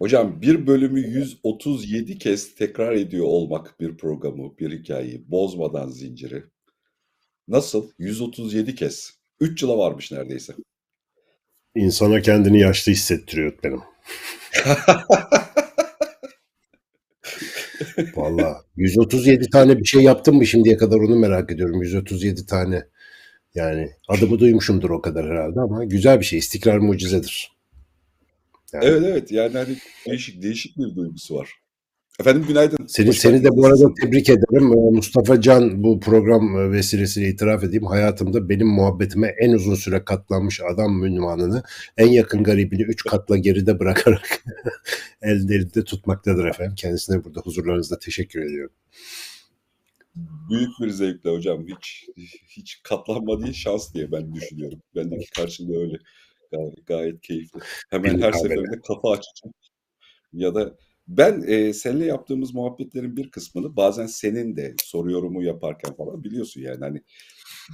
Hocam bir bölümü 137 kez tekrar ediyor olmak bir programı, bir hikayeyi bozmadan zinciri. Nasıl? 137 kez. 3 yıla varmış neredeyse. İnsana kendini yaşlı hissettiriyor benim. Valla 137 tane bir şey yaptım mı şimdiye kadar onu merak ediyorum. 137 tane. Yani adımı duymuşumdur o kadar herhalde ama güzel bir şey. İstikrar mucizedir. Yani. Evet evet yani hani değişik değişik bir duygusu var. Efendim günaydın. Seni, seni de bu arada tebrik ederim. Ee, Mustafa Can bu program e, vesilesiyle itiraf edeyim. Hayatımda benim muhabbetime en uzun süre katlanmış adam ünvanını en yakın garibini 3 katla geride bırakarak elde tutmaktadır efendim. Kendisine burada huzurlarınızda teşekkür ediyorum. Büyük bir zevkle hocam. Hiç hiç katlanma değil şans diye ben düşünüyorum. Bendeki karşılığı öyle. Gayet, gayet keyifli. Hemen her seferinde kafa açacağım. Ya da ben e, seninle yaptığımız muhabbetlerin bir kısmını bazen senin de soru yorumu yaparken falan biliyorsun yani hani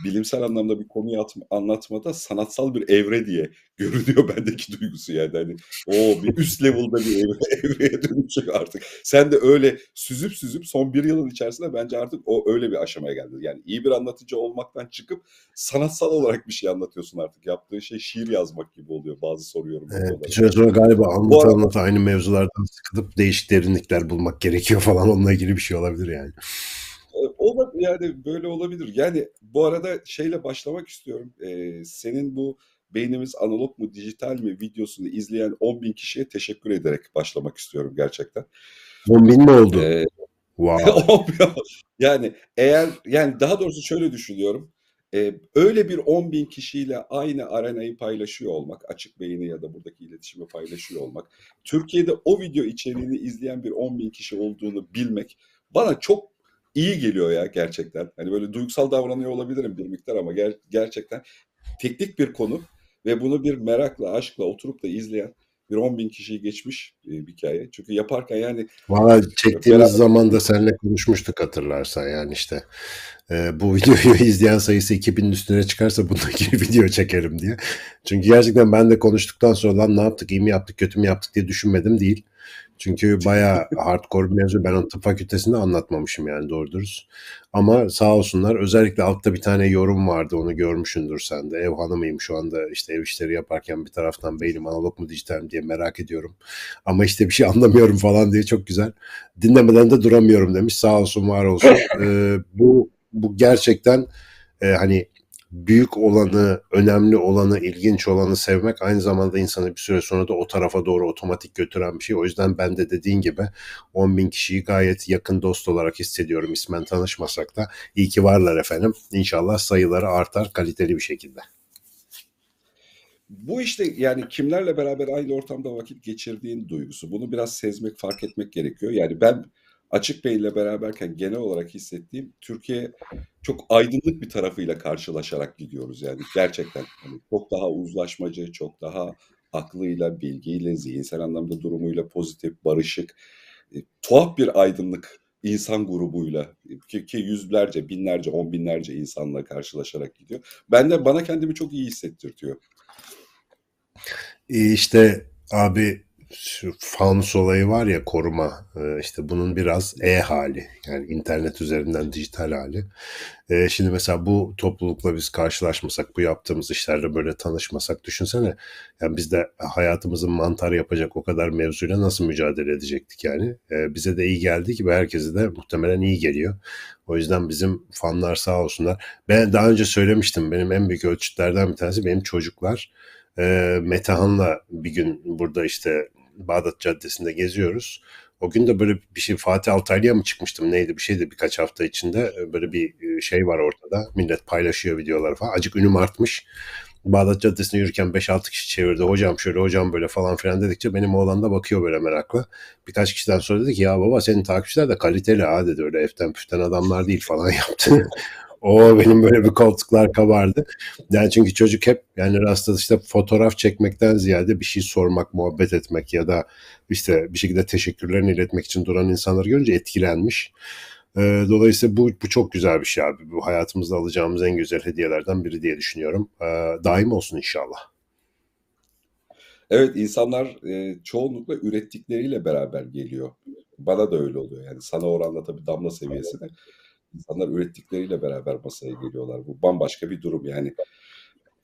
bilimsel anlamda bir konuyu atma, anlatmada sanatsal bir evre diye görünüyor bendeki duygusu yani hani o bir üst level'da bir evre, evreye dönüşüyor artık. Sen de öyle süzüp süzüp son bir yılın içerisinde bence artık o öyle bir aşamaya geldi. Yani iyi bir anlatıcı olmaktan çıkıp sanatsal olarak bir şey anlatıyorsun artık. Yaptığın şey şiir yazmak gibi oluyor bazı soruyorum. Evet, bir süre sonra galiba anlat arada, anlat aynı mevzulardan sıkılıp değişik derinlikler bulmak gerekiyor falan onunla ilgili bir şey olabilir yani. Olabilir yani böyle olabilir. Yani bu arada şeyle başlamak istiyorum. Ee, senin bu beynimiz analog mu dijital mi videosunu izleyen 10 bin kişiye teşekkür ederek başlamak istiyorum gerçekten. 10 bin mi oldu? Ee, wow. yani eğer yani daha doğrusu şöyle düşünüyorum. Ee, öyle bir 10 bin kişiyle aynı arenayı paylaşıyor olmak, açık beyni ya da buradaki iletişimi paylaşıyor olmak, Türkiye'de o video içeriğini izleyen bir 10 bin kişi olduğunu bilmek bana çok iyi geliyor ya gerçekten. Hani böyle duygusal davranıyor olabilirim bir miktar ama ger- gerçekten teknik bir konu ve bunu bir merakla, aşkla oturup da izleyen bir 10 bin kişiyi geçmiş e, bir hikaye. Çünkü yaparken yani... Valla çektiğimiz beraber... zaman da seninle konuşmuştuk hatırlarsan yani işte. E, bu videoyu izleyen sayısı 2000'in üstüne çıkarsa bundaki video çekerim diye. Çünkü gerçekten ben de konuştuktan sonra lan ne yaptık, iyi mi yaptık, kötü mü yaptık diye düşünmedim değil. Çünkü baya hardcore bir mevzu. Ben o tıp fakültesinde anlatmamışım yani doğru dürüst. Ama sağ olsunlar özellikle altta bir tane yorum vardı onu görmüşündür sen de. Ev hanımıyım şu anda işte ev işleri yaparken bir taraftan beynim analog mu dijital mi diye merak ediyorum. Ama işte bir şey anlamıyorum falan diye çok güzel. Dinlemeden de duramıyorum demiş. Sağ olsun var olsun. Ee, bu bu gerçekten e, hani büyük olanı, önemli olanı, ilginç olanı sevmek aynı zamanda insanı bir süre sonra da o tarafa doğru otomatik götüren bir şey. O yüzden ben de dediğin gibi 10 bin kişiyi gayet yakın dost olarak hissediyorum ismen tanışmasak da. İyi ki varlar efendim. İnşallah sayıları artar kaliteli bir şekilde. Bu işte yani kimlerle beraber aynı ortamda vakit geçirdiğin duygusu. Bunu biraz sezmek, fark etmek gerekiyor. Yani ben Açık Bey ile beraberken genel olarak hissettiğim Türkiye çok aydınlık bir tarafıyla karşılaşarak gidiyoruz yani gerçekten. Yani çok daha uzlaşmacı, çok daha aklıyla, bilgiyle, zihinsel anlamda durumuyla pozitif, barışık, e, tuhaf bir aydınlık insan grubuyla ki, ki yüzlerce, binlerce, on binlerce insanla karşılaşarak gidiyor. Ben de bana kendimi çok iyi hissettirtiyor. İşte abi şu fanus olayı var ya koruma e, işte bunun biraz e hali yani internet üzerinden dijital hali. E, şimdi mesela bu toplulukla biz karşılaşmasak bu yaptığımız işlerle böyle tanışmasak düşünsene yani biz de hayatımızın mantar yapacak o kadar mevzuyla nasıl mücadele edecektik yani. E, bize de iyi geldi ki ve herkese de muhtemelen iyi geliyor. O yüzden bizim fanlar sağ olsunlar. Ben daha önce söylemiştim benim en büyük ölçütlerden bir tanesi benim çocuklar e, Metehan'la bir gün burada işte Bağdat Caddesi'nde geziyoruz. O gün de böyle bir şey Fatih Altaylı'ya mı çıkmıştım neydi bir şeydi birkaç hafta içinde böyle bir şey var ortada. Millet paylaşıyor videoları falan. Acık ünüm artmış. Bağdat Caddesi'nde yürürken 5-6 kişi çevirdi. Hocam şöyle hocam böyle falan filan dedikçe benim oğlan da bakıyor böyle merakla. Birkaç kişiden sonra dedi ki ya baba senin takipçiler de kaliteli ha dedi öyle eften püften adamlar değil falan yaptı. O benim böyle bir koltuklar kabardı. Yani çünkü çocuk hep yani rastladı işte fotoğraf çekmekten ziyade bir şey sormak, muhabbet etmek ya da işte bir şekilde teşekkürlerini iletmek için duran insanları görünce etkilenmiş. Ee, dolayısıyla bu, bu çok güzel bir şey abi. Bu hayatımızda alacağımız en güzel hediyelerden biri diye düşünüyorum. Ee, daim olsun inşallah. Evet, insanlar, eee, çoğunlukla ürettikleriyle beraber geliyor. Bana da öyle oluyor. Yani sana oranla tabii damla seviyesinde. İnsanlar ürettikleriyle beraber masaya geliyorlar. Bu bambaşka bir durum yani.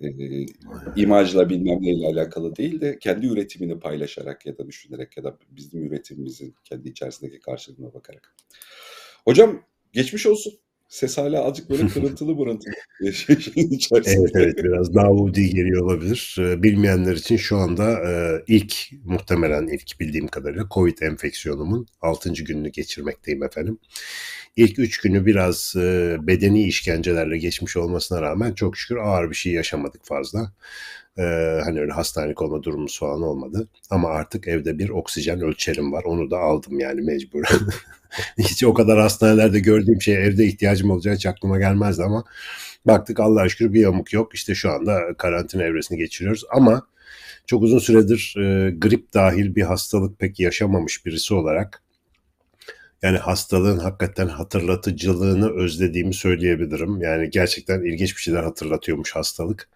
Eee, imajla bilmem neyle alakalı değil de kendi üretimini paylaşarak ya da düşünerek ya da bizim üretimimizin kendi içerisindeki karşılığına bakarak. Hocam geçmiş olsun. Ses hâlâ azıcık böyle kırıntılı mırıntılı, eee, şey şeyin Evet, evet, biraz davudi geliyor olabilir. Eee, bilmeyenler için şu anda, eee, ilk, muhtemelen ilk bildiğim kadarıyla COVID enfeksiyonumun 6. gününü geçirmekteyim efendim. İlk 3 günü biraz, eee, bedeni işkencelerle geçmiş olmasına rağmen çok şükür ağır bir şey yaşamadık fazla. Eee, hani öyle hastanelik olma durumumuz falan olmadı ama artık evde bir oksijen ölçerim var. Onu da aldım yani mecburen. Hiç o kadar hastanelerde gördüğüm şeye evde ihtiyacım olacağı hiç aklıma gelmezdi ama baktık Allah'a şükür bir yamuk yok. İşte şu anda karantina evresini geçiriyoruz ama çok uzun süredir, eee, grip dâhil bir hastalık pek yaşamamış birisi olarak yani hastalığın hakikaten hatırlatıcılığını özlediğimi söyleyebilirim. Yani gerçekten ilginç bir şeyler hatırlatıyormuş hastalık.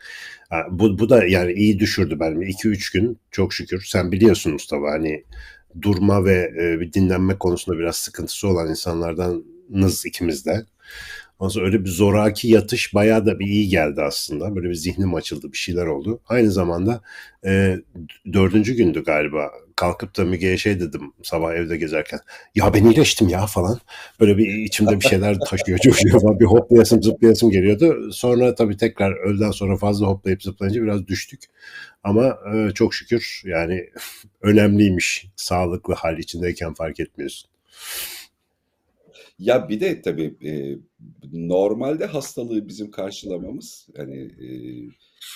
Bu bu da yani iyi düşürdü beni. 2-3 gün çok şükür. Sen biliyorsun Mustafa, hani durma ve, eee, bir dinlenme konusunda biraz sıkıntısı olan insanlardanız ikimiz de. Ondan sonra öyle bir zoraki yatış bayağı da bir iyi geldi aslında. Böyle bir zihnim açıldı, bir şeyler oldu. Aynı zamanda, eee, d 4'üncü gündü galiba. Kalkıp da Müge'ye şey dedim sabah evde gezerken, "Ya ben iyileştim ya." falan. Böyle bir içimde bir şeyler taşıyor, coşuyor falan. Bir hoplayasım zıplayasım geliyordu. Sonra tabii tekrar öğleden sonra fazla hoplayıp zıplayınca biraz düştük ama, eee, çok şükür yani önemliymiş sağlıklı hâl içindeyken fark etmiyorsun. Ya bir de tabii, eee, normalde hastalığı bizim karşılamamız, hani, eee,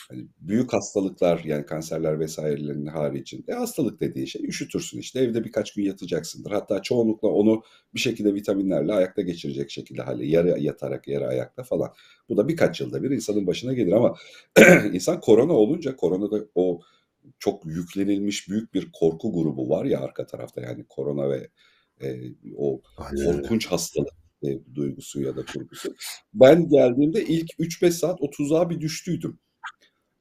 hani büyük hastalıklar yani kanserler vs.'lerin haricinde hastalık dediğin şey üşütürsün işte, evde birkaç gün yatacaksındır. Hatta çoğunlukla onu bir şekilde vitaminlerle ayakta geçirecek şekilde hâlle yarı yatarak yarı ayakta falan. Bu da birkaç yılda bir insanın başına gelir ama insan korona olunca koronada o çok yüklenilmiş büyük bir korku grubu var ya arka tarafta yani korona ve, eee, o Aynen korkunç hastalık, eee, duygusu ya da kurgusu. Ben geldiğimde ilk 3-5 saat o tuzağa bir düştüydüm.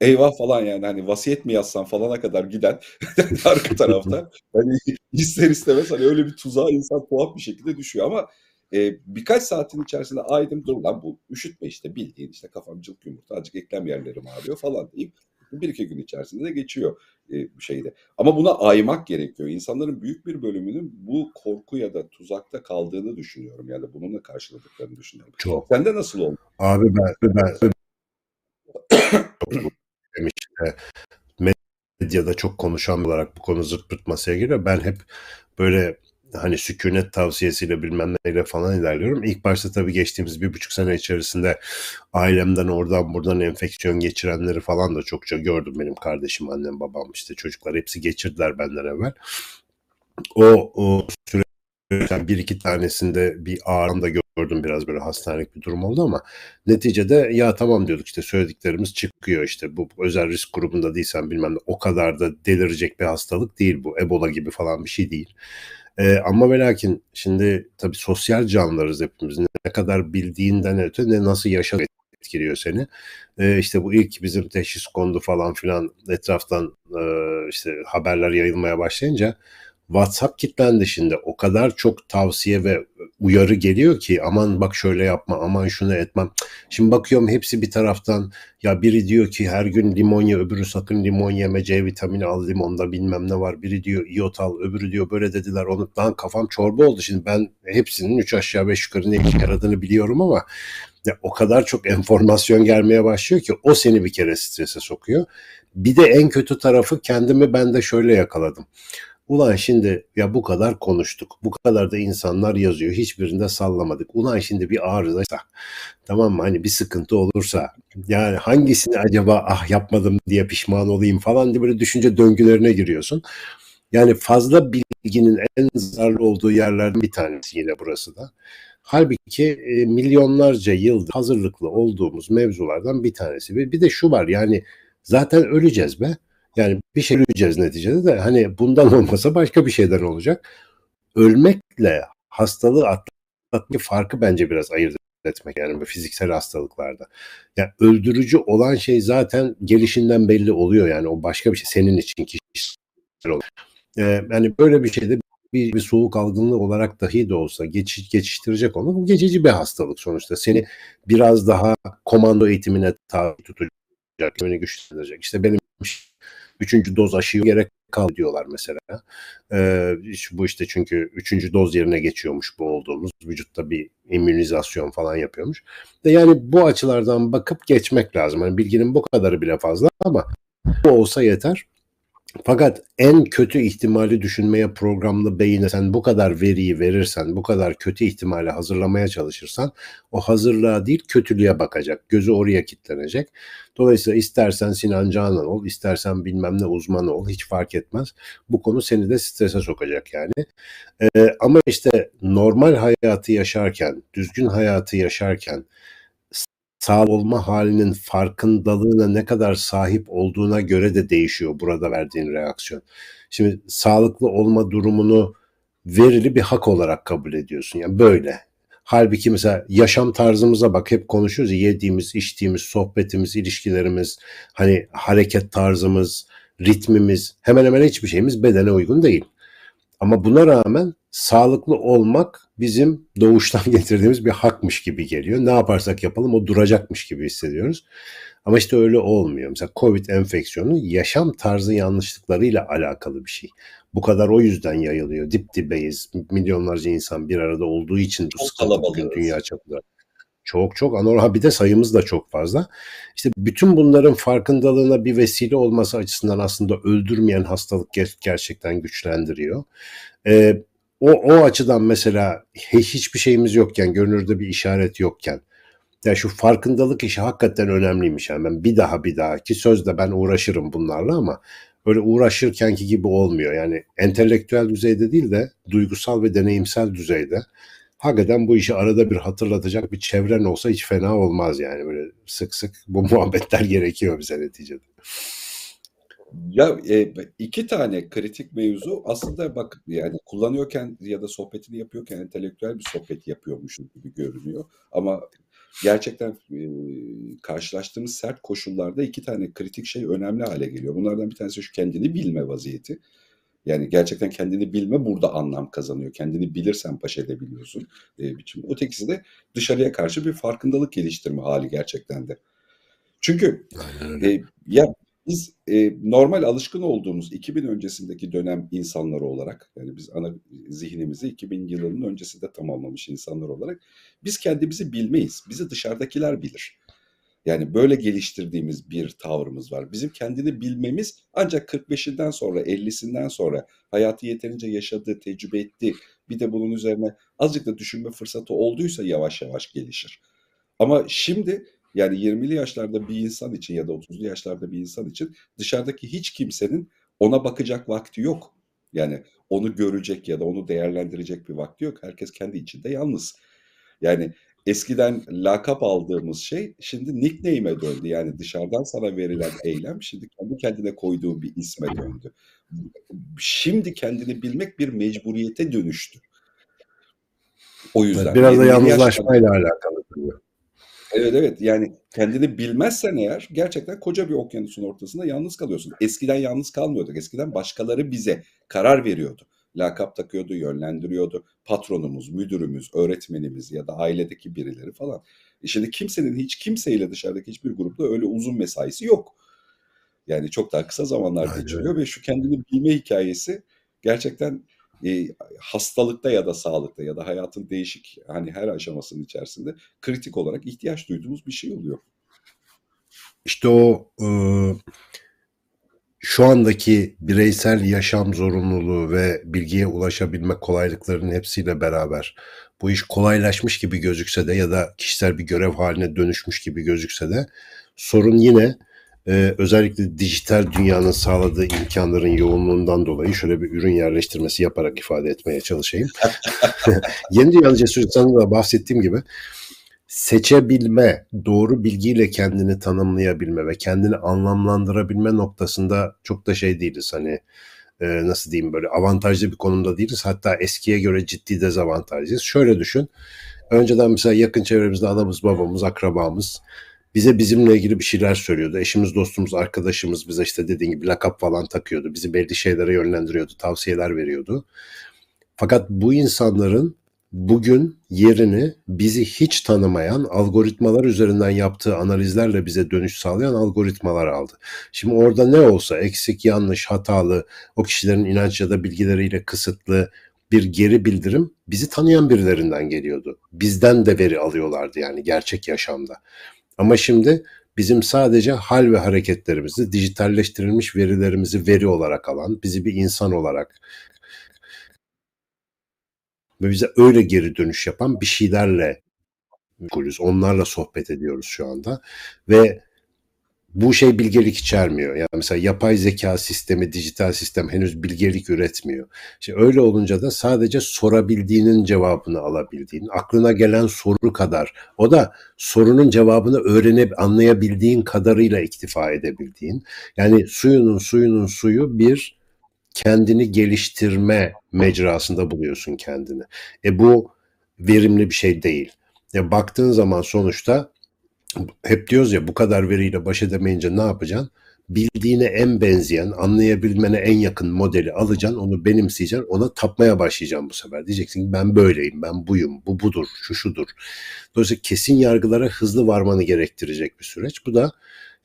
Eyvah falan yani hani vasiyet mi yazsam falana kadar giden arka tarafta hani ister istemez hani öyle bir tuzağa insan tuhaf bir şekilde düşüyor ama, eee, birkaç saatin içerisinde aydım dur lan bu üşütme işte bildiğin işte kafam cıvık yumurta azıcık eklem yerlerim ağrıyor falan deyip 1-2 gün içerisinde de geçiyor, eee, şeyde. Ama buna aymak gerekiyor. İnsanların büyük bir bölümünün bu korku ya da tuzakta kaldığını düşünüyorum ya da bununla karşıladıklarını düşünüyorum. Çok. Sende nasıl oldu? Abi ben ben işte medyada çok konuşan olarak bu konu zırt pırt masaya geliyor. Ben hep böyle hani sükûnet tavsiyesiyle bilmem neyle falan ilerliyorum. İlk başta tabii geçtiğimiz 1,5 sene içerisinde ailemden oradan buradan enfeksiyon geçirenleri falan da çokça gördüm. Benim kardeşim, annem, babam, işte çocuklar hepsi geçirdiler benden evvel. O o süreçten 1-2 tanesinde bir ağrım da gördüm. Biraz böyle hastanelik bir durum oldu ama neticede ya tamam diyorduk işte söylediklerimiz çıkıyor işte bu özel risk grubunda değilsen bilmem ne o kadar da delirecek bir hastalık değil bu. Ebola gibi falan bir şey değil. Eee, amma ve lakin şimdi tabii sosyal canlılarız hepimiz. Ne kadar bildiğinden öte ne nasıl yaşadığın etkiliyor seni. Eee, işte bu ilk bizim teşhis kondu falan filan etraftan, eee, işte haberler yayılmaya başlayınca WhatsApp kilitlendi şimdi. O kadar çok tavsiye ve uyarı geliyor ki aman bak şöyle yapma, aman şunu etme. Şimdi bakıyorum hepsi bir taraftan ya biri diyor ki her gün limon ye, öbürü sakın limon yeme, C vitamini al limonda bilmem ne var. Biri diyor iyot al, öbürü diyor böyle dediler onu. Lan kafam çorba oldu şimdi ben hepsinin 3 aşağı 5 yukarı ne işe yaradığını biliyorum ama ya o kadar çok enformasyon gelmeye başlıyor ki o seni bir kere strese sokuyor. Bir de en kötü tarafı kendimi ben de şöyle yakaladım. Ulan şimdi ya bu kadar konuştuk. Bu kadar da insanlar yazıyor. Hiçbirinde sallamadık. Ulan şimdi bir arızaysa tamam mı? Hani bir sıkıntı olursa yani hangisini acaba ah yapmadım diye pişman olayım falan diye böyle düşünce döngülerine giriyorsun. Yani fazla bilginin en zararlı olduğu yerlerden bir tanesi yine burası da. Hâlbuki, eee, milyonlarca yıldır hazırlıklı olduğumuz mevzulardan bir tanesi. Ve bir de şu var yani zaten öleceğiz be. Yani bir şey öleceğiz neticede de hani bundan olmasa başka bir şeyden olacak. Ölmekle hastalığı atlatmanın farkı bence biraz ayırt etmek yani bu fiziksel hastalıklarda. Yani öldürücü olan şey zaten gelişinden belli oluyor yani o başka bir şey senin için kişisel olarak. Ee, yani böyle bir şeyde bir, bir soğuk algınlığı olarak dahi de olsa geçiş, geçiştirecek onu bu geçici bir hastalık sonuçta. Seni biraz daha komando eğitimine tabi tutacak, kendini güçlendirecek. İşte benim üçüncü doz aşıyı gerek kaldı diyorlar mesela. Ee, bu işte çünkü üçüncü doz yerine geçiyormuş bu olduğumuz. Vücutta bir immünizasyon falan yapıyormuş. De yani bu açılardan bakıp geçmek lazım. Yani bilginin bu kadarı bile fazla ama bu olsa yeter. Fakat en kötü ihtimali düşünmeye programlı beyine sen bu kadar veriyi verirsen, bu kadar kötü ihtimali hazırlamaya çalışırsan o hazırlığa değil kötülüğe bakacak. Gözü oraya kilitlenecek. Dolayısıyla istersen Sinan Canan ol, istersen bilmem ne uzman ol hiç fark etmez. Bu konu seni de strese sokacak yani. Ee, ama işte normal hayatı yaşarken, düzgün hayatı yaşarken sağ olma halinin farkındalığına ne kadar sahip olduğuna göre de değişiyor burada verdiğin reaksiyon. Şimdi sağlıklı olma durumunu verili bir hak olarak kabul ediyorsun. Yani böyle. Halbuki mesela yaşam tarzımıza bak hep konuşuyoruz yediğimiz, içtiğimiz, sohbetimiz, ilişkilerimiz, hani hareket tarzımız, ritmimiz hemen hemen hiçbir şeyimiz bedene uygun değil. Ama buna rağmen sağlıklı olmak bizim doğuştan getirdiğimiz bir hakmış gibi geliyor. Ne yaparsak yapalım o duracakmış gibi hissediyoruz. Ama işte öyle olmuyor. Mesela Covid enfeksiyonu yaşam tarzı yanlışlıklarıyla alakalı bir şey. Bu kadar o yüzden yayılıyor. Dip dibeyiz. Milyonlarca insan bir arada olduğu için bu sıkıntı bugün dünya çapında. Çok çok anormal bir de sayımız da çok fazla. İşte bütün bunların farkındalığına bir vesile olması açısından aslında öldürmeyen hastalık gerçekten güçlendiriyor. Ee, o, o açıdan mesela hiçbir şeyimiz yokken, görünürde bir işaret yokken yani şu farkındalık işi hakikaten önemliymiş. Yani ben bir daha bir daha ki sözde ben uğraşırım bunlarla ama öyle uğraşırkenki gibi olmuyor. Yani entelektüel düzeyde değil de duygusal ve deneyimsel düzeyde hakikaten bu işi arada bir hatırlatacak bir çevren olsa hiç fena olmaz yani böyle sık sık bu muhabbetler gerekiyor bize neticede. Ya e, iki tane kritik mevzu aslında bak yani kullanıyorken ya da sohbetini yapıyorken entelektüel bir sohbet yapıyormuşum gibi görünüyor. Ama gerçekten e, karşılaştığımız sert koşullarda iki tane kritik şey önemli hale geliyor. Bunlardan bir tanesi şu kendini bilme vaziyeti. Yani gerçekten kendini bilme burada anlam kazanıyor. Kendini bilirsen baş edebiliyorsun e, biçim. Ötekisi de dışarıya karşı bir farkındalık geliştirme hali gerçekten de. Çünkü e, ya biz e, normal alışkın olduğumuz 2000 öncesindeki dönem insanları olarak yani biz ana zihnimizi 2000 yılının öncesinde tamamlamış insanlar olarak biz kendimizi bilmeyiz. Bizi dışarıdakiler bilir. Yani böyle geliştirdiğimiz bir tavrımız var. Bizim kendini bilmemiz ancak 45'inden sonra 50'sinden sonra hayatı yeterince yaşadığı, tecrübe etti. Bir de bunun üzerine azıcık da düşünme fırsatı olduysa yavaş yavaş gelişir. Ama şimdi yani 20'li yaşlarda bir insan için ya da 30'lu yaşlarda bir insan için dışarıdaki hiç kimsenin ona bakacak vakti yok. Yani onu görecek ya da onu değerlendirecek bir vakti yok. Herkes kendi içinde yalnız. Yani eskiden lakap aldığımız şey şimdi nickname'e döndü. Yani dışarıdan sana verilen eylem şimdi kendi kendine koyduğu bir isme döndü. Şimdi kendini bilmek bir mecburiyete dönüştü. O yüzden. Biraz da yalnızlaşmayla yaşlarda... alakalı. Evet evet yani kendini bilmezsen eğer gerçekten koca bir okyanusun ortasında yalnız kalıyorsun. Eskiden yalnız kalmıyorduk. Eskiden başkaları bize karar veriyordu. Lakap takıyordu, yönlendiriyordu. Patronumuz, müdürümüz, öğretmenimiz ya da ailedeki birileri falan. E şimdi kimsenin hiç kimseyle dışarıdaki hiçbir grupta öyle uzun mesaisi yok. Yani çok daha kısa zamanlar geçiriyor ve şu kendini bilme hikayesi gerçekten e, hastalıkta ya da sağlıkta ya da hayatın değişik hani her aşamasının içerisinde kritik olarak ihtiyaç duyduğumuz bir şey oluyor. İşte o e, şu andaki bireysel yaşam zorunluluğu ve bilgiye ulaşabilme kolaylıklarının hepsiyle beraber bu iş kolaylaşmış gibi gözükse de ya da kişisel bir görev haline dönüşmüş gibi gözükse de sorun yine e, özellikle dijital dünyanın sağladığı imkanların yoğunluğundan dolayı şöyle bir ürün yerleştirmesi yaparak ifade etmeye çalışayım. Yeni Dünya Cesur da bahsettiğim gibi seçebilme, doğru bilgiyle kendini tanımlayabilme ve kendini anlamlandırabilme noktasında çok da şey değiliz. Hani e, nasıl diyeyim böyle avantajlı bir konumda değiliz. Hatta eskiye göre ciddi dezavantajlıyız. Şöyle düşün. Önceden mesela yakın çevremizde anamız, babamız, akrabamız bize bizimle ilgili bir şeyler söylüyordu. Eşimiz, dostumuz, arkadaşımız bize işte dediğin gibi lakap falan takıyordu. Bizi belli şeylere yönlendiriyordu, tavsiyeler veriyordu. Fakat bu insanların bugün yerini bizi hiç tanımayan algoritmalar üzerinden yaptığı analizlerle bize dönüş sağlayan algoritmalar aldı. Şimdi orada ne olsa eksik, yanlış, hatalı, o kişilerin inanç ya da bilgileriyle kısıtlı bir geri bildirim bizi tanıyan birilerinden geliyordu. Bizden de veri alıyorlardı yani gerçek yaşamda. Ama şimdi bizim sadece hal ve hareketlerimizi, dijitalleştirilmiş verilerimizi veri olarak alan, bizi bir insan olarak ve bize öyle geri dönüş yapan bir şeylerle meşgulüz. Onlarla sohbet ediyoruz şu anda ve bu şey bilgelik içermiyor. Yani mesela yapay zeka sistemi, dijital sistem henüz bilgelik üretmiyor. İşte öyle olunca da sadece sorabildiğinin cevabını alabildiğin, aklına gelen soru kadar, o da sorunun cevabını öğrenip anlayabildiğin kadarıyla iktifa edebildiğin. Yani suyunun suyunun suyu bir kendini geliştirme mecrasında buluyorsun kendini. E bu verimli bir şey değil. Ya baktığın zaman sonuçta hep diyoruz ya bu kadar veriyle baş edemeyince ne yapacaksın? Bildiğine en benzeyen, anlayabilmene en yakın modeli alacaksın, onu benimseyeceksin, ona tapmaya başlayacaksın bu sefer. Diyeceksin ki ben böyleyim, ben buyum, bu budur, şu şudur. Dolayısıyla kesin yargılara hızlı varmanı gerektirecek bir süreç. Bu da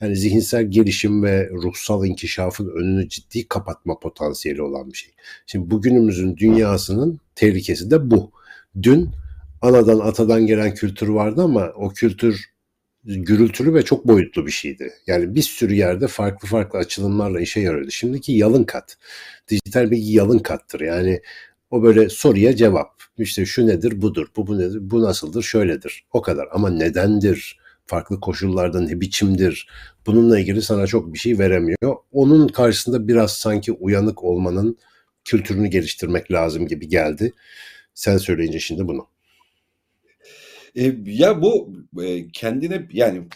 yani zihinsel gelişim ve ruhsal inkişafın önünü ciddi kapatma potansiyeli olan bir şey. Şimdi bugünümüzün dünyasının tehlikesi de bu. Dün anadan atadan gelen kültür vardı ama o kültür gürültülü ve çok boyutlu bir şeydi. Yani bir sürü yerde farklı farklı açılımlarla işe yarıyordu. Şimdiki yalın kat. Dijital bilgi yalın kattır. Yani o böyle soruya cevap. İşte şu nedir, budur, bu, bu nedir, bu nasıldır, şöyledir. O kadar. Ama nedendir, farklı koşullarda ne biçimdir, bununla ilgili sana çok bir şey veremiyor. Onun karşısında biraz sanki uyanık olmanın kültürünü geliştirmek lazım gibi geldi. Sen söyleyince şimdi bunu. E, ya bu e, kendine yani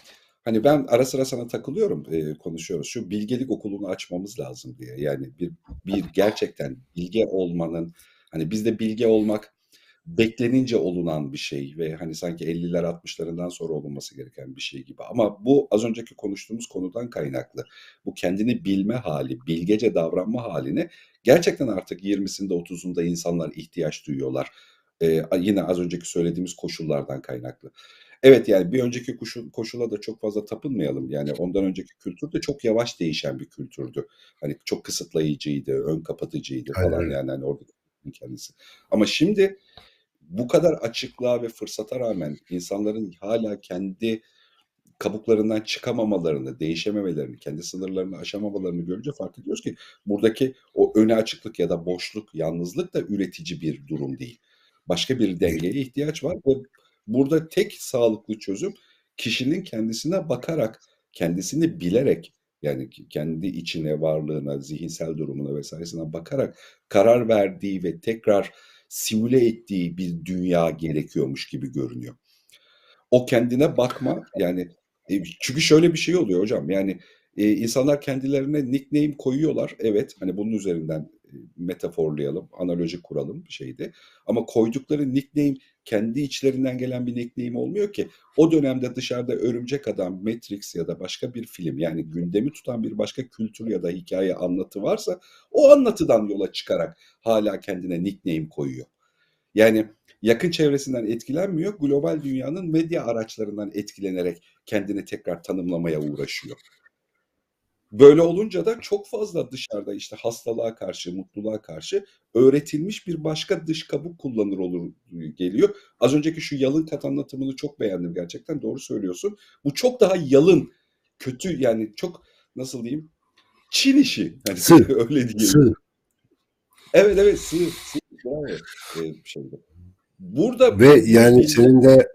hani ben ara sıra sana takılıyorum e, konuşuyoruz. Şu bilgelik okulunu açmamız lazım diye. Yani bir bir gerçekten bilge olmanın hani bizde bilge olmak beklenince olunan bir şey ve hani sanki 50'ler 60'larından sonra olunması gereken bir şey gibi. Ama bu az önceki konuştuğumuz konudan kaynaklı. Bu kendini bilme hali, bilgece davranma haline gerçekten artık 20'sinde 30'unda insanlar ihtiyaç duyuyorlar. Ee, yine az önceki söylediğimiz koşullardan kaynaklı. Evet yani bir önceki koşul, koşula da çok fazla tapınmayalım. Yani ondan önceki kültür de çok yavaş değişen bir kültürdü. Hani çok kısıtlayıcıydı, ön kapatıcıydı falan Aynen. yani hani orada kendisi. Ama şimdi bu kadar açıklığa ve fırsata rağmen insanların hala kendi kabuklarından çıkamamalarını, değişememelerini, kendi sınırlarını aşamamalarını görünce fark ediyoruz ki buradaki o öne açıklık ya da boşluk, yalnızlık da üretici bir durum değil. Başka bir dengeye ihtiyaç var ve burada tek sağlıklı çözüm kişinin kendisine bakarak, kendisini bilerek yani kendi içine, varlığına, zihinsel durumuna vesairesine bakarak karar verdiği ve tekrar simüle ettiği bir dünya gerekiyormuş gibi görünüyor. O kendine bakma yani e, çünkü şöyle bir şey oluyor hocam yani e, insanlar kendilerine nickname koyuyorlar. Evet hani bunun üzerinden metaforlayalım, analoji kuralım bir şeydi. Ama koydukları nickname kendi içlerinden gelen bir nickname olmuyor ki. O dönemde dışarıda Örümcek Adam, Matrix ya da başka bir film yani gündemi tutan bir başka kültür ya da hikaye anlatı varsa o anlatıdan yola çıkarak hala kendine nickname koyuyor. Yani yakın çevresinden etkilenmiyor, global dünyanın medya araçlarından etkilenerek kendini tekrar tanımlamaya uğraşıyor. Böyle olunca da çok fazla dışarıda işte hastalığa karşı, mutluluğa karşı öğretilmiş bir başka dış kabuk kullanır olur geliyor. Az önceki şu yalın kat anlatımını çok beğendim gerçekten doğru söylüyorsun. Bu çok daha yalın, kötü yani çok nasıl diyeyim Çin işi. Hani sığ. öyle diyelim. Sığ. Evet evet sığ. sığ. Bravo. Ee, şeyde. Burada ve yani senin de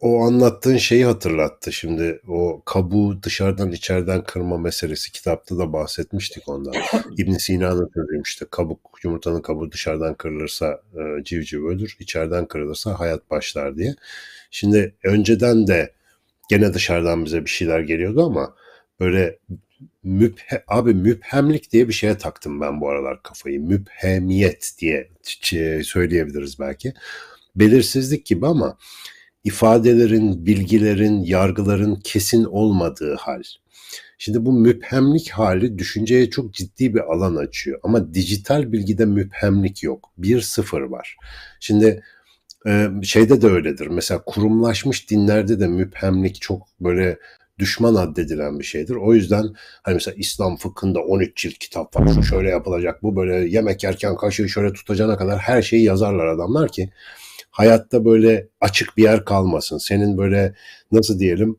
o anlattığın şeyi hatırlattı şimdi o kabuğu dışarıdan içeriden kırma meselesi kitapta da bahsetmiştik ondan. İbn Sina'nın sözüymüş işte kabuk yumurtanın kabuğu dışarıdan kırılırsa e, civciv ölür içeriden kırılırsa hayat başlar diye. Şimdi önceden de gene dışarıdan bize bir şeyler geliyordu ama böyle müphe, abi müphemlik diye bir şeye taktım ben bu aralar kafayı. Müphemiyet diye söyleyebiliriz belki. belirsizlik gibi ama ifadelerin, bilgilerin, yargıların kesin olmadığı hal. Şimdi bu müphemlik hali düşünceye çok ciddi bir alan açıyor. Ama dijital bilgide müphemlik yok. Bir sıfır var. Şimdi e, şeyde de öyledir. Mesela kurumlaşmış dinlerde de müphemlik çok böyle düşman addedilen bir şeydir. O yüzden hani mesela İslam fıkhında 13 cilt kitap var. Şu şöyle yapılacak. Bu böyle yemek yerken kaşığı şöyle tutacağına kadar her şeyi yazarlar adamlar ki hayatta böyle açık bir yer kalmasın. Senin böyle nasıl diyelim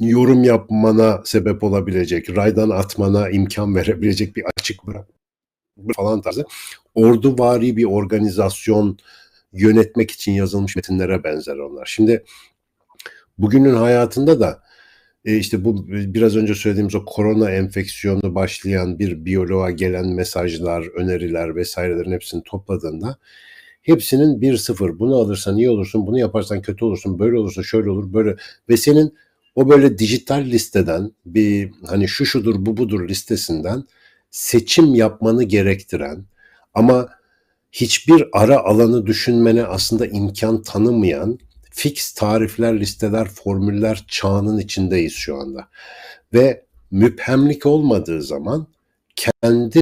yorum yapmana sebep olabilecek, raydan atmana imkan verebilecek bir açık bırak falan tarzı orduvari bir organizasyon yönetmek için yazılmış metinlere benzer onlar. Şimdi bugünün hayatında da e, işte bu biraz önce söylediğimiz o korona enfeksiyonu başlayan bir biyoloğa gelen mesajlar, öneriler vesairelerin hepsini topladığında hepsinin bir sıfır. Bunu alırsan iyi olursun, bunu yaparsan kötü olursun, böyle olursa şöyle olur, böyle ve senin o böyle dijital listeden bir hani şu şudur bu budur listesinden seçim yapmanı gerektiren ama hiçbir ara alanı düşünmene aslında imkan tanımayan fix tarifler, listeler, formüller çağının içindeyiz şu anda. Ve müphemlik olmadığı zaman kendi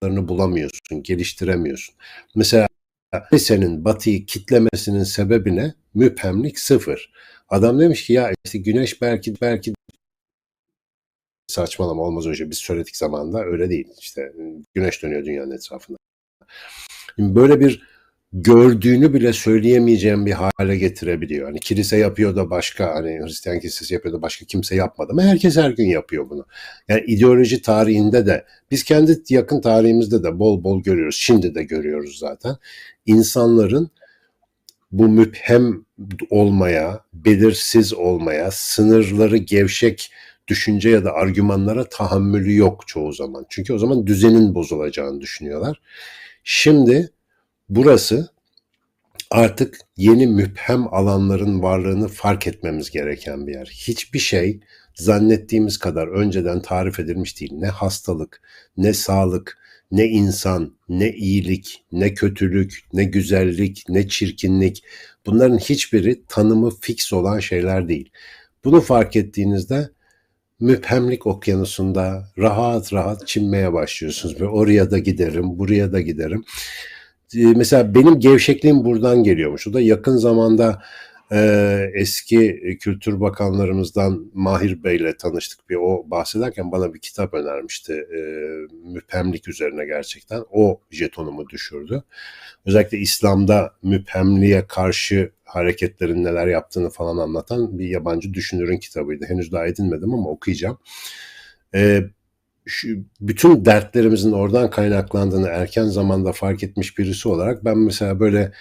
tarzlarını bulamıyorsun, geliştiremiyorsun. Mesela senin batıyı kitlemesinin sebebi ne? Müphemlik sıfır. Adam demiş ki ya işte güneş belki belki saçmalama olmaz önce biz söyledik zamanında öyle değil. İşte güneş dönüyor dünyanın etrafında. Şimdi böyle bir gördüğünü bile söyleyemeyeceğim bir hale getirebiliyor. Hani kilise yapıyor da başka hani Hristiyan kilisesi yapıyor da başka kimse yapmadı ama herkes her gün yapıyor bunu. Yani ideoloji tarihinde de biz kendi yakın tarihimizde de bol bol görüyoruz. Şimdi de görüyoruz zaten. İnsanların bu müphem olmaya, belirsiz olmaya, sınırları gevşek düşünce ya da argümanlara tahammülü yok çoğu zaman. Çünkü o zaman düzenin bozulacağını düşünüyorlar. Şimdi burası artık yeni müphem alanların varlığını fark etmemiz gereken bir yer. Hiçbir şey zannettiğimiz kadar önceden tarif edilmiş değil. Ne hastalık, ne sağlık, ne insan, ne iyilik, ne kötülük, ne güzellik, ne çirkinlik bunların hiçbiri tanımı fix olan şeyler değil. Bunu fark ettiğinizde müphemlik okyanusunda rahat rahat çinmeye başlıyorsunuz. Ve oraya da giderim, buraya da giderim. Ee, mesela benim gevşekliğim buradan geliyormuş. O da yakın zamanda e, eski Kültür Bakanlarımızdan Mahir Bey'le tanıştık. Bir o bahsederken bana bir kitap önermişti. E, müphemlik üzerine gerçekten. O jetonumu düşürdü. Özellikle İslam'da müphemliğe karşı hareketlerin neler yaptığını falan anlatan bir yabancı düşünürün kitabıydı. Henüz daha edinmedim ama okuyacağım. E, şu, bütün dertlerimizin oradan kaynaklandığını erken zamanda fark etmiş birisi olarak ben mesela böyle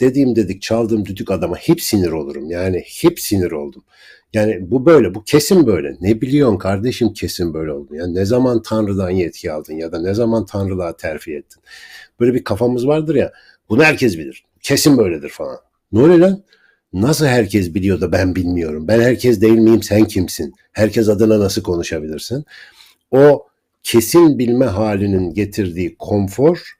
dediğim dedik çaldığım düdük adama hep sinir olurum. Yani hep sinir oldum. Yani bu böyle, bu kesin böyle. Ne biliyorsun kardeşim kesin böyle oldu. Yani ne zaman Tanrı'dan yetki aldın ya da ne zaman Tanrılığa terfi ettin. Böyle bir kafamız vardır ya. Bunu herkes bilir. Kesin böyledir falan. Ne oluyor lan? Nasıl herkes biliyor da ben bilmiyorum? Ben herkes değil miyim? Sen kimsin? Herkes adına nasıl konuşabilirsin? O kesin bilme halinin getirdiği konfor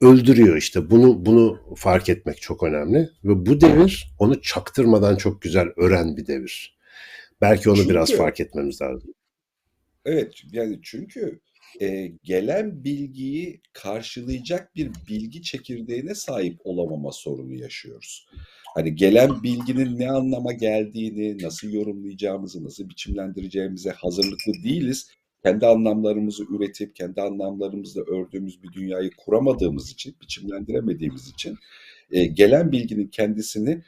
öldürüyor işte. Bunu bunu fark etmek çok önemli ve bu devir onu çaktırmadan çok güzel öğren bir devir. Belki onu çünkü, biraz fark etmemiz lazım. Evet yani çünkü e, gelen bilgiyi karşılayacak bir bilgi çekirdeğine sahip olamama sorunu yaşıyoruz. Hani gelen bilginin ne anlama geldiğini, nasıl yorumlayacağımızı, nasıl biçimlendireceğimize hazırlıklı değiliz kendi anlamlarımızı üretip kendi anlamlarımızla ördüğümüz bir dünyayı kuramadığımız için, biçimlendiremediğimiz için e, gelen bilginin kendisini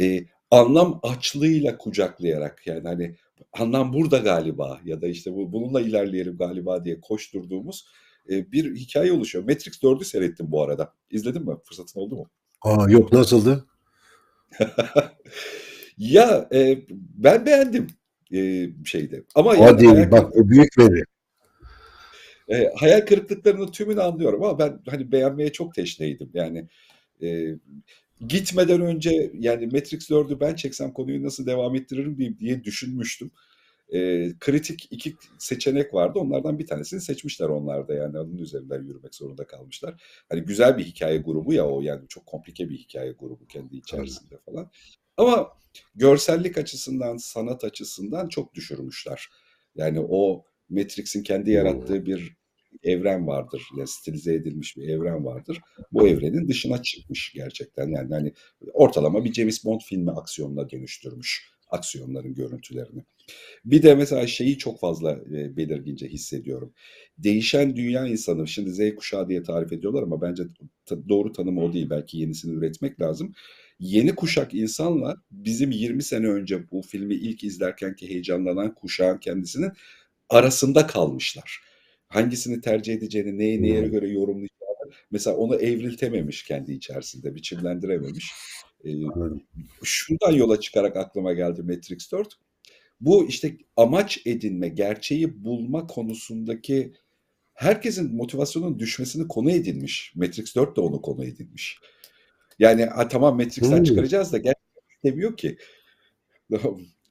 e, anlam açlığıyla kucaklayarak yani hani anlam burada galiba ya da işte bu bununla ilerleyelim galiba diye koşturduğumuz e, bir hikaye oluşuyor. Matrix 4'ü seyrettim bu arada. İzledin mi? Fırsatın oldu mu? Aa yok nasıldı? ya e, ben beğendim e, şeyde. Ama Hadi yani bak o büyük veri. E, hayal kırıklıklarının tümünü anlıyorum ama ben hani beğenmeye çok teşneydim. Yani e, gitmeden önce yani Matrix 4'ü ben çeksem konuyu nasıl devam ettiririm diye, diye düşünmüştüm. Eee, kritik 2 seçenek vardı. Onlardan bir tanesini seçmişler onlar da yani onun üzerinden yürümek zorunda kalmışlar. Hani güzel bir hikaye grubu ya o yani çok komplike bir hikaye grubu kendi içerisinde falan. Ama görsellik açısından, sanat açısından çok düşürmüşler. Yani o Matrix'in kendi yarattığı bir evren vardır. Yani stilize edilmiş bir evren vardır. Bu evrenin dışına çıkmış gerçekten. Yani hani ortalama bir James Bond filmi aksiyonuna dönüştürmüş aksiyonların görüntülerini. Bir de mesela şeyi çok fazla e, belirgince hissediyorum. Değişen dünya insanı, şimdi Z kuşağı diye tarif ediyorlar ama bence doğru tanım o değil. Belki yenisini üretmek lazım. Yeni kuşak insanlar bizim 20 sene önce bu filmi ilk izlerkenki heyecanlanan kuşağın kendisinin arasında kalmışlar. Hangisini tercih edeceğini, neye neye göre yorumlayacağını mesela onu evriltememiş kendi içerisinde, biçimlendirememiş. Ee, şundan yola çıkarak aklıma geldi Matrix 4. Bu işte amaç edinme, gerçeği bulma konusundaki herkesin motivasyonun düşmesini konu edinmiş. Matrix 4 de onu konu edinmiş. Yani ha, tamam Matrix'ten Hmm. çıkaracağız da gerçekten istemiyor ki.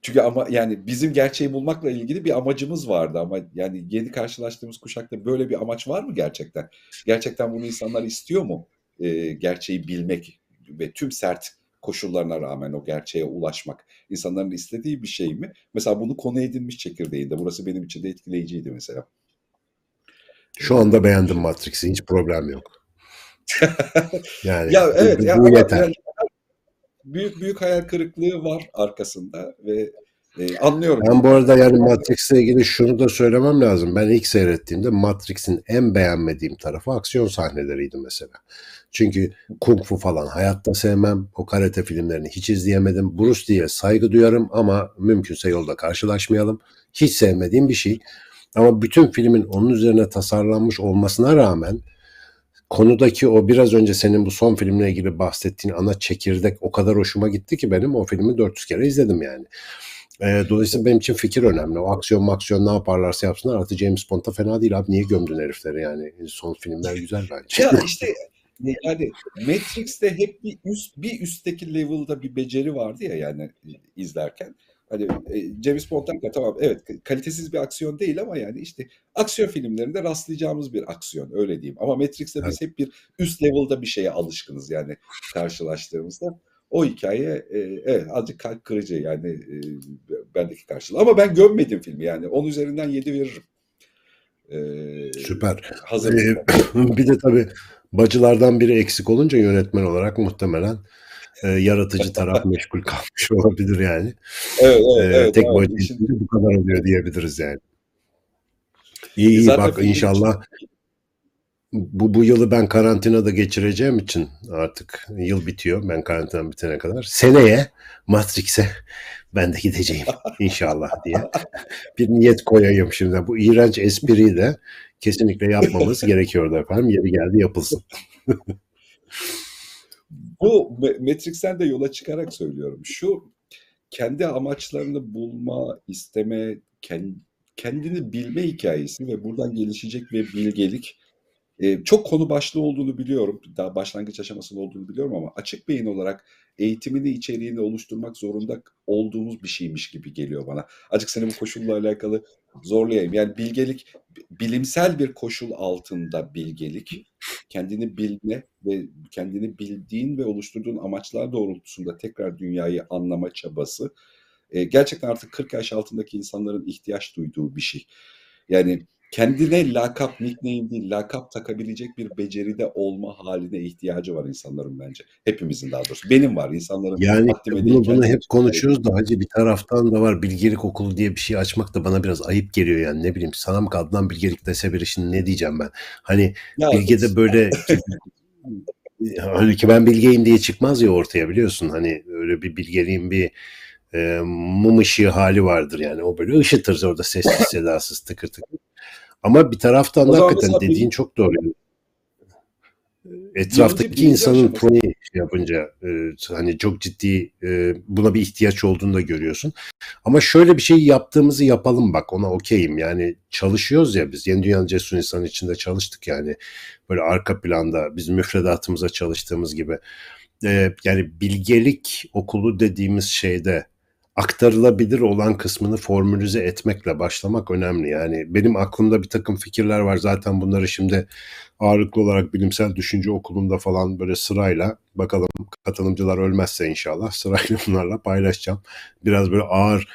Çünkü ama yani bizim gerçeği bulmakla ilgili bir amacımız vardı ama yani yeni karşılaştığımız kuşakta böyle bir amaç var mı gerçekten? Gerçekten bunu insanlar istiyor mu? Ee, gerçeği bilmek ve tüm sert koşullarına rağmen o gerçeğe ulaşmak insanların istediği bir şey mi? Mesela bunu konu edinmiş çekirdeğinde. Burası benim için de etkileyiciydi mesela. Şu anda beğendim Matrix'i. Hiç problem yok. Yani Ya evet bu- ya bu yeter. yani büyük büyük hayal kırıklığı var arkasında ve e, anlıyorum. Ben bu arada yani Matrix'le ilgili şunu da söylemem lazım. Ben ilk seyrettiğimde Matrix'in en beğenmediğim tarafı aksiyon sahneleriydi mesela. Çünkü kung fu falan hayatta sevmem. O karate filmlerini hiç izleyemedim. Bruce Lee'ye saygı duyarım ama mümkünse yolda karşılaşmayalım. Hiç sevmediğim bir şey. Ama bütün filmin onun üzerine tasarlanmış olmasına rağmen konudaki o biraz önce senin bu son filmle ilgili bahsettiğin ana çekirdek o kadar hoşuma gitti ki benim o filmi 400 kere izledim yani. E, dolayısıyla benim için fikir önemli. O aksiyon maksiyon ne yaparlarsa yapsınlar. Artı James Bond'da fena değil abi. Niye gömdün herifleri yani? Son filmler güzel bence. Ya işte yani Matrix'te hep bir üst bir üstteki level'da bir beceri vardı ya yani izlerken. Hani e, James Bond'dan da tamam evet kalitesiz bir aksiyon değil ama yani işte aksiyon filmlerinde rastlayacağımız bir aksiyon öyle diyeyim. Ama Matrix'te biz hep bir üst level'da bir şeye alışkınız yani karşılaştığımızda. O hikaye e, evet azıcık kalp kırıcı yani e, bendeki karşılığı. Ama ben gömmedim filmi yani. 10 üzerinden 7 veririm. E, Süper. hazır. Ee, bir de tabii bacılardan biri eksik olunca yönetmen olarak muhtemelen e, yaratıcı taraf meşgul kalmış olabilir yani. Evet, evet, Ee, evet, tek evet. için bu kadar oluyor diyebiliriz yani. İyi iyi Zaten bak inşallah bu, bu yılı ben karantinada geçireceğim için artık yıl bitiyor ben karantina bitene kadar. Seneye Matrix'e ben de gideceğim inşallah diye bir niyet koyayım şimdi. Bu iğrenç espriyi de kesinlikle yapmamız gerekiyordu efendim. Yeri geldi yapılsın. Bu Ma- Matrix'ten de yola çıkarak söylüyorum. Şu kendi amaçlarını bulma, isteme, ken- kendini bilme hikayesi ve buradan gelişecek bir bilgelik e, çok konu başlığı olduğunu biliyorum. Daha başlangıç aşamasında olduğunu biliyorum ama açık beyin olarak eğitimini, içeriğini oluşturmak zorunda olduğumuz bir şeymiş gibi geliyor bana. Açık seni bu koşulla alakalı zorlayayım. Yani bilgelik, bilimsel bir koşul altında bilgelik, kendini bilme ve kendini bildiğin ve oluşturduğun amaçlar doğrultusunda tekrar dünyayı anlama çabası e, gerçekten artık 40 yaş altındaki insanların ihtiyaç duyduğu bir şey. Yani kendine lakap, nickname değil, lakap takabilecek bir beceride olma haline ihtiyacı var insanların bence. Hepimizin daha doğrusu. Benim var. insanların Yani bunu, bunu hep gerçekten- konuşuyoruz da hacı bir taraftan da var bilgelik okulu diye bir şey açmak da bana biraz ayıp geliyor yani ne bileyim sana mı kaldı lan bilgelik dese biri şimdi ne diyeceğim ben. Hani Ya, Bilge de böyle hani ki ben bilgeyim diye çıkmaz ya ortaya biliyorsun. Hani öyle bir bilgeliğin bir e, mum ışığı hali vardır yani. O böyle ışıtır orada sessiz sedasız tıkır tıkır. Ama bir taraftan da hakikaten dediğin bilim- çok doğru. Etraftaki insanın projeyi şey yapınca e, hani çok ciddi e, buna bir ihtiyaç olduğunu da görüyorsun. Ama şöyle bir şey yaptığımızı yapalım bak ona okeyim. Yani çalışıyoruz ya biz Yeni Dünya Cesur İnsan içinde çalıştık yani. Böyle arka planda biz müfredatımıza çalıştığımız gibi. E, yani bilgelik okulu dediğimiz şeyde aktarılabilir olan kısmını formülize etmekle başlamak önemli. Yani benim aklımda bir takım fikirler var. Zaten bunları şimdi ağırlıklı olarak bilimsel düşünce okulunda falan böyle sırayla bakalım katılımcılar ölmezse inşallah sırayla bunlarla paylaşacağım. Biraz böyle ağır.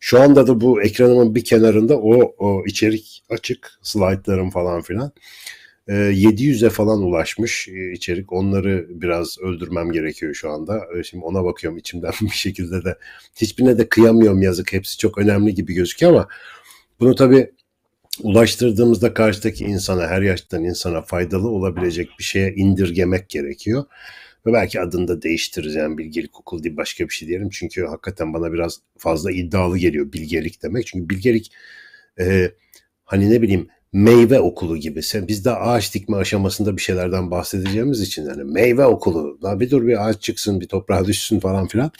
Şu anda da bu ekranımın bir kenarında o, o içerik açık. Slaytlarım falan filan. 700'e falan ulaşmış içerik. Onları biraz öldürmem gerekiyor şu anda. Şimdi ona bakıyorum içimden bir şekilde de. Hiçbirine de kıyamıyorum yazık. Hepsi çok önemli gibi gözüküyor ama bunu tabii ulaştırdığımızda karşıdaki insana, her yaştan insana faydalı olabilecek bir şeye indirgemek gerekiyor. Ve belki adını da değiştiririz yani bilgelik okul değil başka bir şey diyelim. Çünkü hakikaten bana biraz fazla iddialı geliyor bilgelik demek. Çünkü bilgelik e, hani ne bileyim meyve okulu gibi. Sen, biz de ağaç dikme aşamasında bir şeylerden bahsedeceğimiz için yani meyve okulu. Daha bir dur bir ağaç çıksın, bir toprağa düşsün falan filan.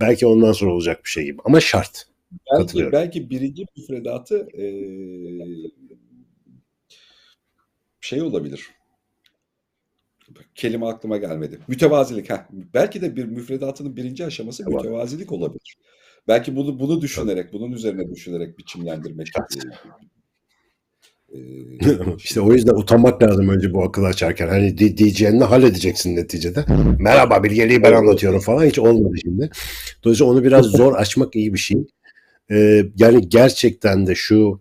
Belki ondan sonra olacak bir şey gibi. Ama şart. Belki, belki birinci müfredatı e, şey olabilir. Kelime aklıma gelmedi. Mütevazilik. Heh. Belki de bir müfredatının birinci aşaması tamam. mütevazilik olabilir. Belki bunu bunu düşünerek, bunun üzerine düşünerek biçimlendirmek işte o yüzden utanmak lazım önce bu akıl açarken. Hani diyeceğini halledeceksin neticede. Merhaba bilgeliği ben anlatıyorum falan hiç olmadı şimdi. Dolayısıyla onu biraz zor açmak iyi bir şey. Ee, yani gerçekten de şu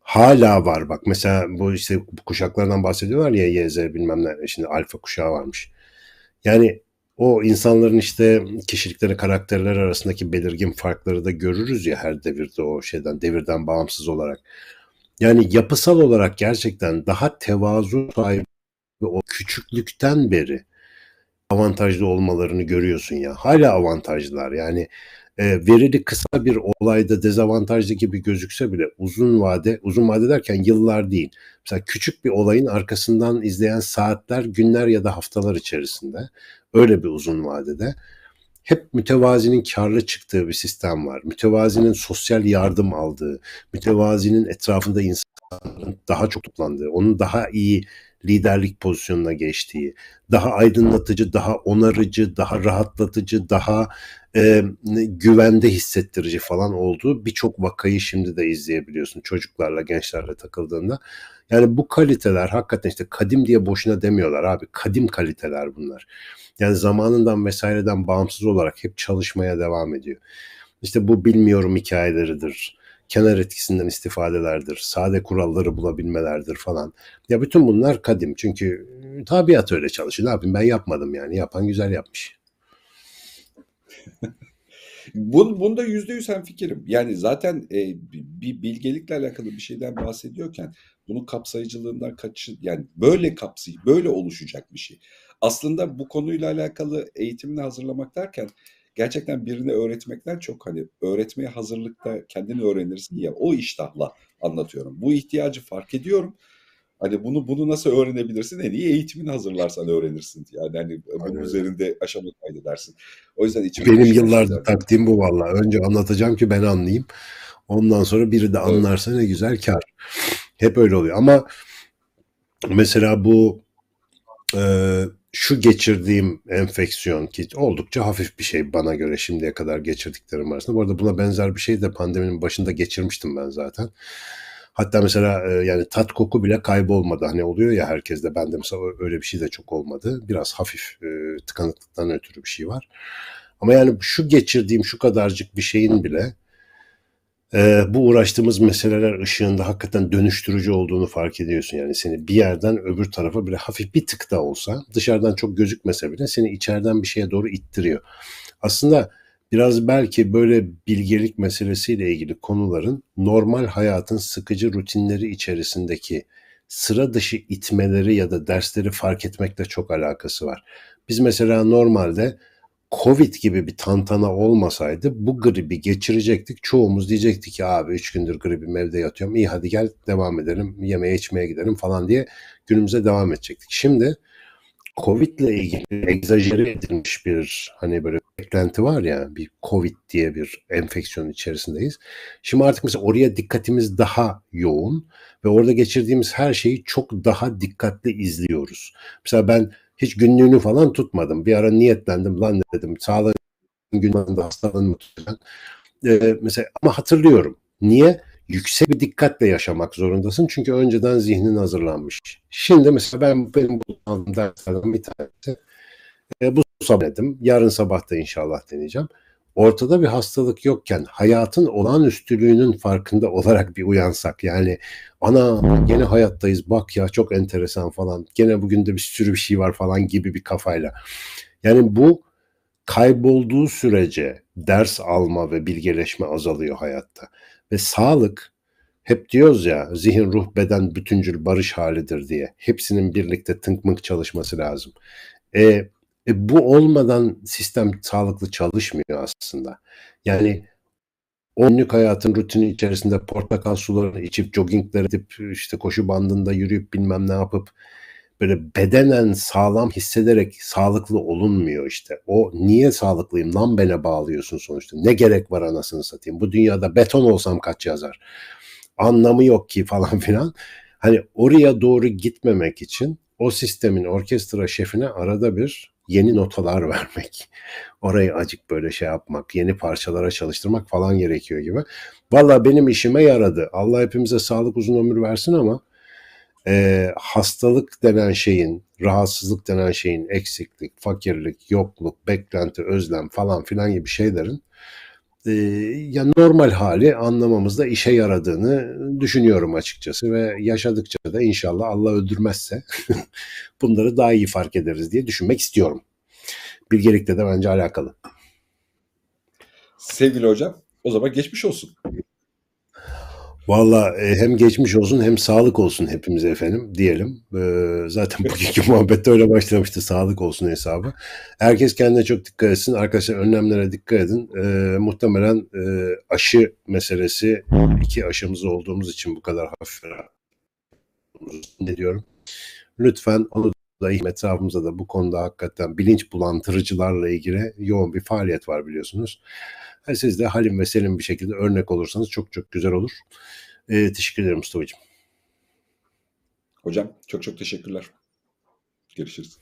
hala var bak mesela bu işte bu kuşaklardan bahsediyorlar ya YZ bilmem ne şimdi alfa kuşağı varmış. Yani o insanların işte kişilikleri, karakterler arasındaki belirgin farkları da görürüz ya her devirde o şeyden, devirden bağımsız olarak. Yani yapısal olarak gerçekten daha tevazu sahibi o küçüklükten beri avantajlı olmalarını görüyorsun ya. Hala avantajlılar. Yani e, verili kısa bir olayda dezavantajlı gibi gözükse bile uzun vade, uzun vade derken yıllar değil. Mesela küçük bir olayın arkasından izleyen saatler, günler ya da haftalar içerisinde öyle bir uzun vadede hep mütevazinin karlı çıktığı bir sistem var. Mütevazinin sosyal yardım aldığı, mütevazinin etrafında insanların daha çok toplandığı, onun daha iyi liderlik pozisyonuna geçtiği, daha aydınlatıcı, daha onarıcı, daha rahatlatıcı, daha e, güvende hissettirici falan olduğu birçok vakayı şimdi de izleyebiliyorsun çocuklarla, gençlerle takıldığında. Yani bu kaliteler hakikaten işte kadim diye boşuna demiyorlar abi. Kadim kaliteler bunlar. Yani zamanından vesaireden bağımsız olarak hep çalışmaya devam ediyor. İşte bu bilmiyorum hikayeleridir. Kenar etkisinden istifadelerdir. Sade kuralları bulabilmelerdir falan. Ya bütün bunlar kadim. Çünkü tabiat öyle çalışıyor. Ne yapayım ben yapmadım yani. Yapan güzel yapmış. Bun, bunda yüzde yüz fikrim. Yani zaten e, bir bilgelikle alakalı bir şeyden bahsediyorken bunun kapsayıcılığından kaçı yani böyle kapsayı böyle oluşacak bir şey. Aslında bu konuyla alakalı eğitimini hazırlamak derken gerçekten birini öğretmekten çok hani öğretmeye hazırlıkta kendini öğrenirsin ya o iştahla anlatıyorum. Bu ihtiyacı fark ediyorum. Hani bunu bunu nasıl öğrenebilirsin? En iyi eğitimini hazırlarsan öğrenirsin. Yani hani bunun Aynen. üzerinde aşama kaydedersin. O yüzden içim Benim yıllardır taktiğim bu valla. Önce anlatacağım ki ben anlayayım. Ondan sonra biri de anlarsa evet. ne güzel kar. Hep öyle oluyor. Ama mesela bu e, şu geçirdiğim enfeksiyon ki oldukça hafif bir şey bana göre şimdiye kadar geçirdiklerim arasında. Bu arada buna benzer bir şey de pandeminin başında geçirmiştim ben zaten. Hatta mesela e, yani tat koku bile kaybolmadı. Hani oluyor ya herkeste. Bende mesela öyle bir şey de çok olmadı. Biraz hafif e, tıkanıklıktan ötürü bir şey var. Ama yani şu geçirdiğim şu kadarcık bir şeyin bile e, bu uğraştığımız meseleler ışığında hakikaten dönüştürücü olduğunu fark ediyorsun. Yani seni bir yerden öbür tarafa bile hafif bir tık da olsa dışarıdan çok gözükmese bile seni içeriden bir şeye doğru ittiriyor. Aslında biraz belki böyle bilgelik meselesiyle ilgili konuların normal hayatın sıkıcı rutinleri içerisindeki sıra dışı itmeleri ya da dersleri fark etmekle çok alakası var. Biz mesela normalde Covid gibi bir tantana olmasaydı bu gribi geçirecektik. Çoğumuz diyecekti ki abi 3 gündür gribim evde yatıyorum. İyi hadi gel devam edelim. Yemeğe içmeye gidelim falan diye günümüze devam edecektik. Şimdi Covid ile ilgili egzajere edilmiş bir hani böyle beklenti var ya bir Covid diye bir enfeksiyon içerisindeyiz. Şimdi artık mesela oraya dikkatimiz daha yoğun ve orada geçirdiğimiz her şeyi çok daha dikkatli izliyoruz. Mesela ben hiç günlüğünü falan tutmadım. Bir ara niyetlendim lan dedim sağlık gün de hastalığın muhtemelen. Ee, mesela ama hatırlıyorum. Niye? Yüksek bir dikkatle yaşamak zorundasın. Çünkü önceden zihnin hazırlanmış. Şimdi mesela ben benim bu aldığım derslerden bir tanesi e, bu sabah denedim. Yarın sabah da inşallah deneyeceğim. Ortada bir hastalık yokken hayatın olağanüstülüğünün farkında olarak bir uyansak. Yani ana gene hayattayız bak ya çok enteresan falan. Gene bugün de bir sürü bir şey var falan gibi bir kafayla. Yani bu kaybolduğu sürece ders alma ve bilgeleşme azalıyor hayatta. Ve sağlık hep diyoruz ya zihin, ruh, beden bütüncül barış halidir diye. Hepsinin birlikte tınk mınk çalışması lazım. E, e, bu olmadan sistem sağlıklı çalışmıyor aslında. Yani günlük hayatın rutini içerisinde portakal sularını içip joggingler edip işte koşu bandında yürüyüp bilmem ne yapıp böyle bedenen sağlam hissederek sağlıklı olunmuyor işte. O niye sağlıklıyım lan bene bağlıyorsun sonuçta. Ne gerek var anasını satayım. Bu dünyada beton olsam kaç yazar. Anlamı yok ki falan filan. Hani oraya doğru gitmemek için o sistemin orkestra şefine arada bir yeni notalar vermek. Orayı acık böyle şey yapmak, yeni parçalara çalıştırmak falan gerekiyor gibi. Valla benim işime yaradı. Allah hepimize sağlık uzun ömür versin ama e, hastalık denen şeyin, rahatsızlık denen şeyin eksiklik, fakirlik, yokluk, beklenti, özlem falan filan gibi şeylerin e, ya normal hali anlamamızda işe yaradığını düşünüyorum açıkçası ve yaşadıkça da inşallah Allah öldürmezse bunları daha iyi fark ederiz diye düşünmek istiyorum. Bilgelikle de bence alakalı. Sevgili hocam, o zaman geçmiş olsun. Valla e, hem geçmiş olsun hem sağlık olsun hepimize efendim diyelim. Ee, zaten bugünkü muhabbette öyle başlamıştı sağlık olsun hesabı. Herkes kendine çok dikkat etsin. Arkadaşlar önlemlere dikkat edin. Ee, muhtemelen e, aşı meselesi iki aşımız olduğumuz için bu kadar hafif ne diyorum. Lütfen onu da etrafımızda da bu konuda hakikaten bilinç bulandırıcılarla ilgili yoğun bir faaliyet var biliyorsunuz. Siz de halim ve selim bir şekilde örnek olursanız çok çok güzel olur. Ee, teşekkür ederim Mustafa'cığım. Hocam çok çok teşekkürler. Görüşürüz.